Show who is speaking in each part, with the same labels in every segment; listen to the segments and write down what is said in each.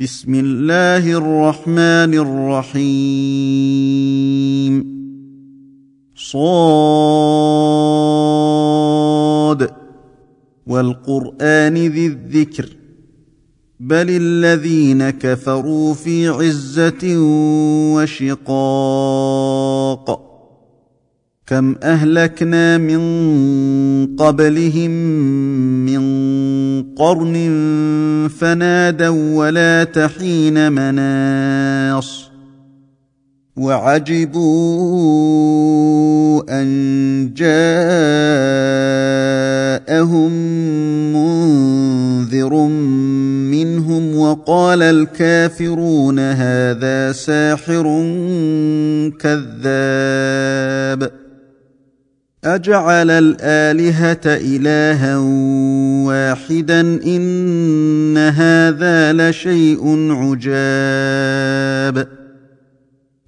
Speaker 1: بسم الله الرحمن الرحيم. صاد. والقرآن ذي الذكر. بل الذين كفروا في عزة وشقاق. كم اهلكنا من قبلهم من قرن فنادوا ولا تحين مناص وعجبوا ان جاءهم منذر منهم وقال الكافرون هذا ساحر كذاب أجعل الآلهة إلها واحدا إن هذا لشيء عجاب.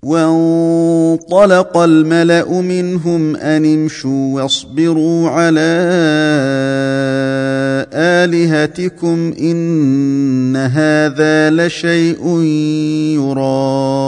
Speaker 1: وانطلق الملأ منهم أن امشوا واصبروا على آلهتكم إن هذا لشيء يراد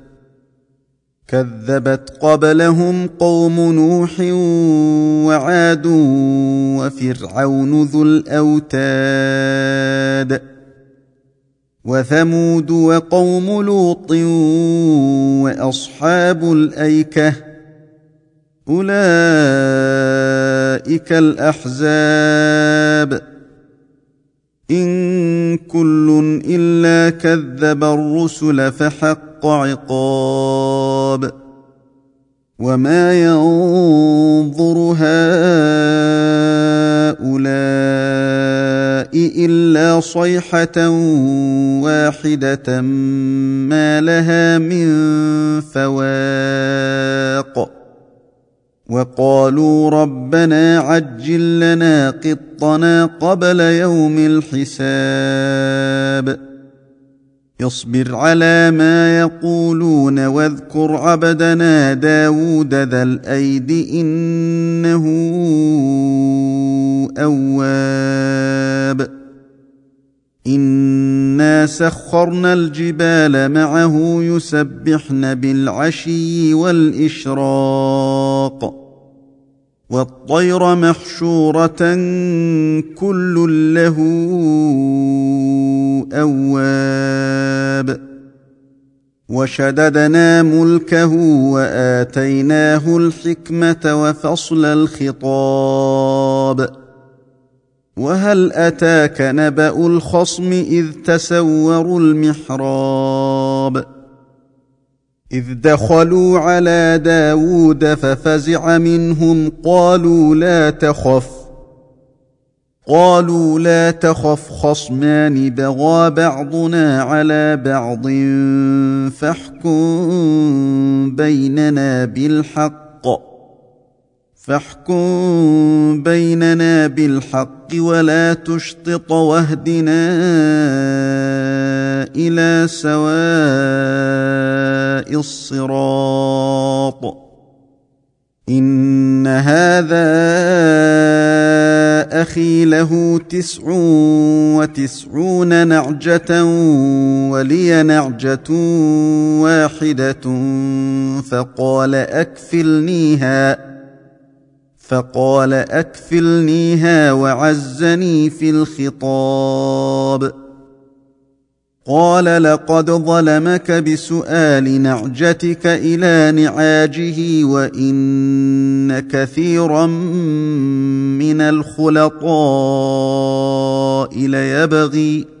Speaker 1: كذبت قبلهم قوم نوح وعاد وفرعون ذو الأوتاد وثمود وقوم لوط وأصحاب الأيكة أولئك الأحزاب إن كل الا كذب الرسل فحق عقاب وما ينظر هؤلاء الا صيحه واحدة ما لها من فواق وقالوا ربنا عجل لنا قطنا قبل يوم الحساب. اصبر على ما يقولون واذكر عبدنا داود ذا الأيد إنه أواب. إنا سخرنا الجبال معه يسبحن بالعشي والإشراق. والطير محشورة كل له أواب. وشددنا ملكه وآتيناه الحكمة وفصل الخطاب. وهل أتاك نبأ الخصم إذ تسوروا المحراب؟ إذ دخلوا على داود ففزع منهم قالوا لا تخف قالوا لا تخف خصمان بغى بعضنا على بعض فاحكم بيننا بالحق. فاحكم بيننا بالحق ولا تشطط واهدنا إلى سواء الصراط. إن هذا أخي له تسع وتسعون نعجة ولي نعجة واحدة فقال أكفلنيها. فقال اكفلنيها وعزني في الخطاب. قال لقد ظلمك بسؤال نعجتك إلى نعاجه وإن كثيرا من الخلطاء ليبغي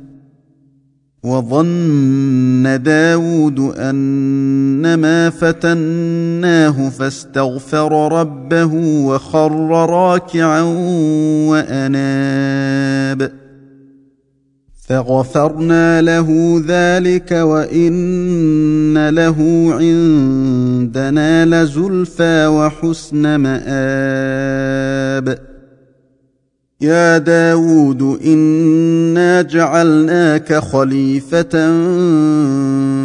Speaker 1: وظن داود أنما فتناه فاستغفر ربه وخر راكعا وأناب. فغفرنا له ذلك وإن له عندنا لزلفى وحسن مآب. يا داود إنا جعلناك خليفة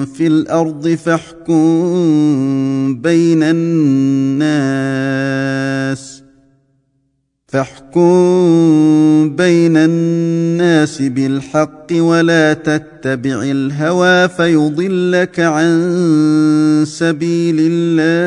Speaker 1: في الأرض فاحكم بين الناس فاحكم بين الناس بالحق ولا تتبع الهوى فيضلك عن سبيل الله.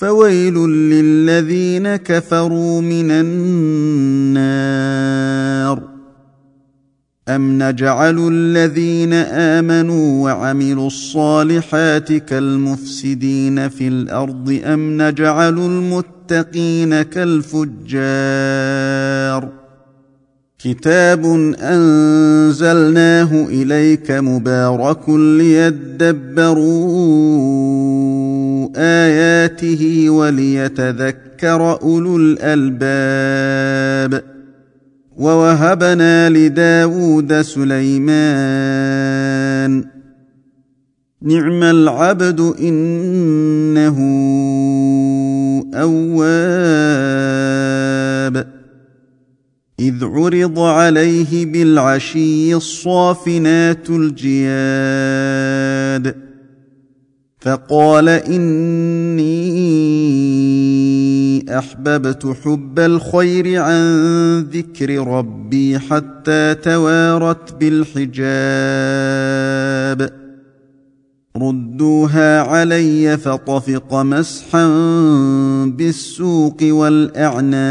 Speaker 1: فويل للذين كفروا من النار. أم نجعل الذين آمنوا وعملوا الصالحات كالمفسدين في الأرض؟ أم نجعل المتقين كالفجار؟ كتاب أنزلناه إليك مبارك ليدبروا آياته وليتذكر أولو الألباب. ووهبنا لداود سليمان. نعم العبد إنه أواب. إذ عرض عليه بالعشي الصافنات الجياد. فقال إني أحببت حب الخير عن ذكر ربي حتى توارت بالحجاب. ردوها علي فطفق مسحا بالسوق والأعناق.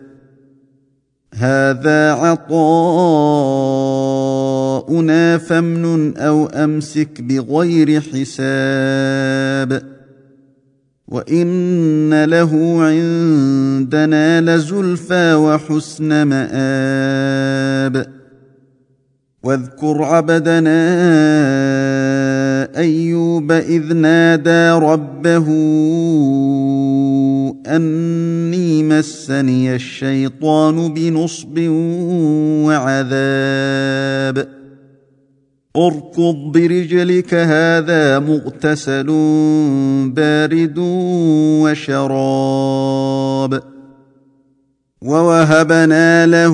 Speaker 1: هذا عطاؤنا فامنن أو أمسك بغير حساب وإن له عندنا لزلفى وحسن مآب واذكر عبدنا أيوب إذ نادى ربه أني مسني الشيطان بنصب وعذاب. اركض برجلك هذا مغتسل بارد وشراب. ووهبنا له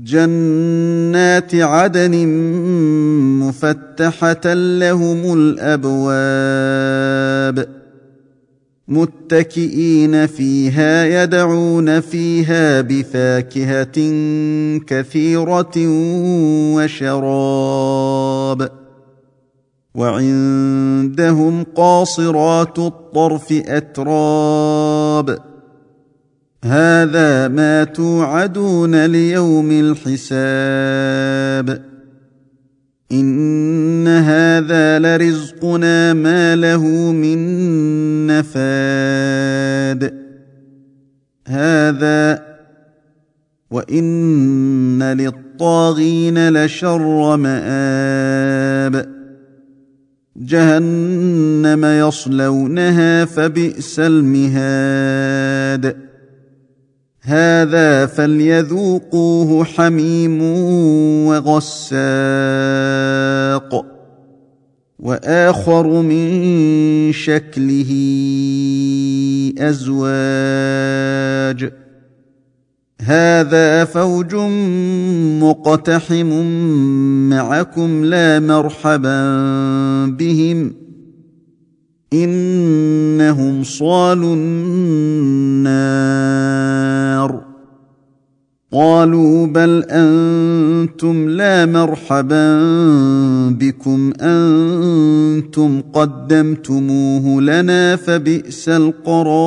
Speaker 1: جنات عدن مفتحة لهم الأبواب متكئين فيها يدعون فيها بفاكهة كثيرة وشراب وعندهم قاصرات الطرف أتراب هذا ما توعدون ليوم الحساب. إن هذا لرزقنا ما له من نفاد. هذا وإن للطاغين لشر مآب. جهنم يصلونها فبئس المهاد. هذا فليذوقوه حميم وغساق وآخر من شكله أزواج. هذا فوج مقتحم معكم لا مرحبا بهم. إنهم صالوا النار. قالوا بل أنتم لا مرحبا بكم أنتم قدمتموه لنا فبئس القرار.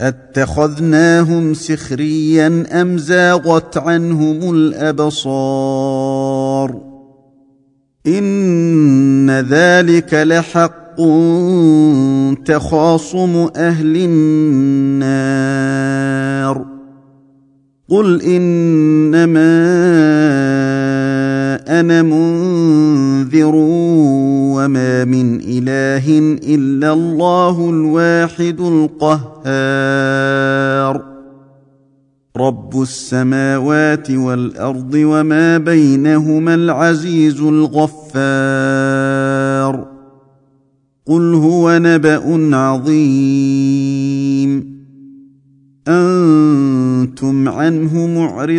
Speaker 1: أتخذناهم سخريا أم زاغت عنهم الأبصار؟ إن ذلك لحق تخاصم أهل النار. قل إنما أنا منذر وما من اله الا الله الواحد القهار. رب السماوات والارض وما بينهما العزيز الغفار. قل هو نبا عظيم. أنتم عنه معرضون.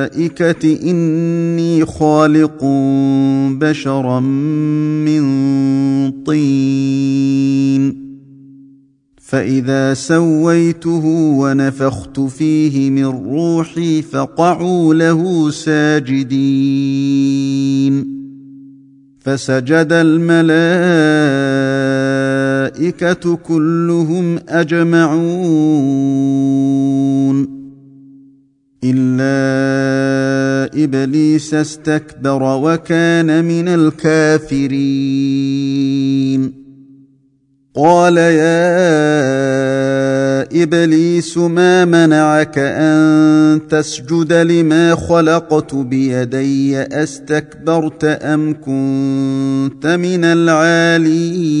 Speaker 1: الملائكة إني خالق بشرا من طين. فإذا سويته ونفخت فيه من روحي فقعوا له ساجدين. فسجد الملائكة كلهم أجمعون. الا ابليس استكبر وكان من الكافرين قال يا ابليس ما منعك ان تسجد لما خلقت بيدي استكبرت ام كنت من العالين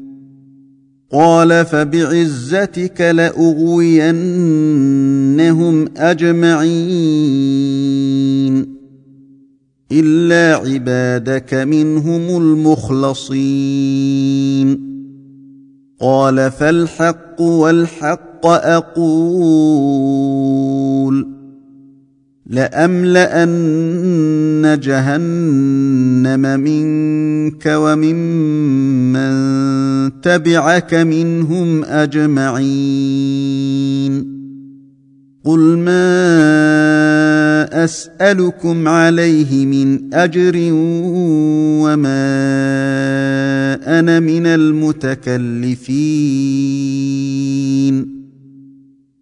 Speaker 1: قال فبعزتك لأغوينهم أجمعين إلا عبادك منهم المخلصين قال فالحق والحق أقول لأملأن جهنم منك وممن تبعك منهم أجمعين. قل ما أسألكم عليه من أجر وما أنا من المتكلفين.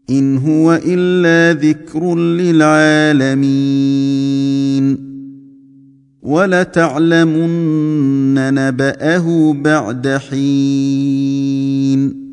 Speaker 1: إن هو إلا ذكر للعالمين. ولتعلمن نبأه بعد حين.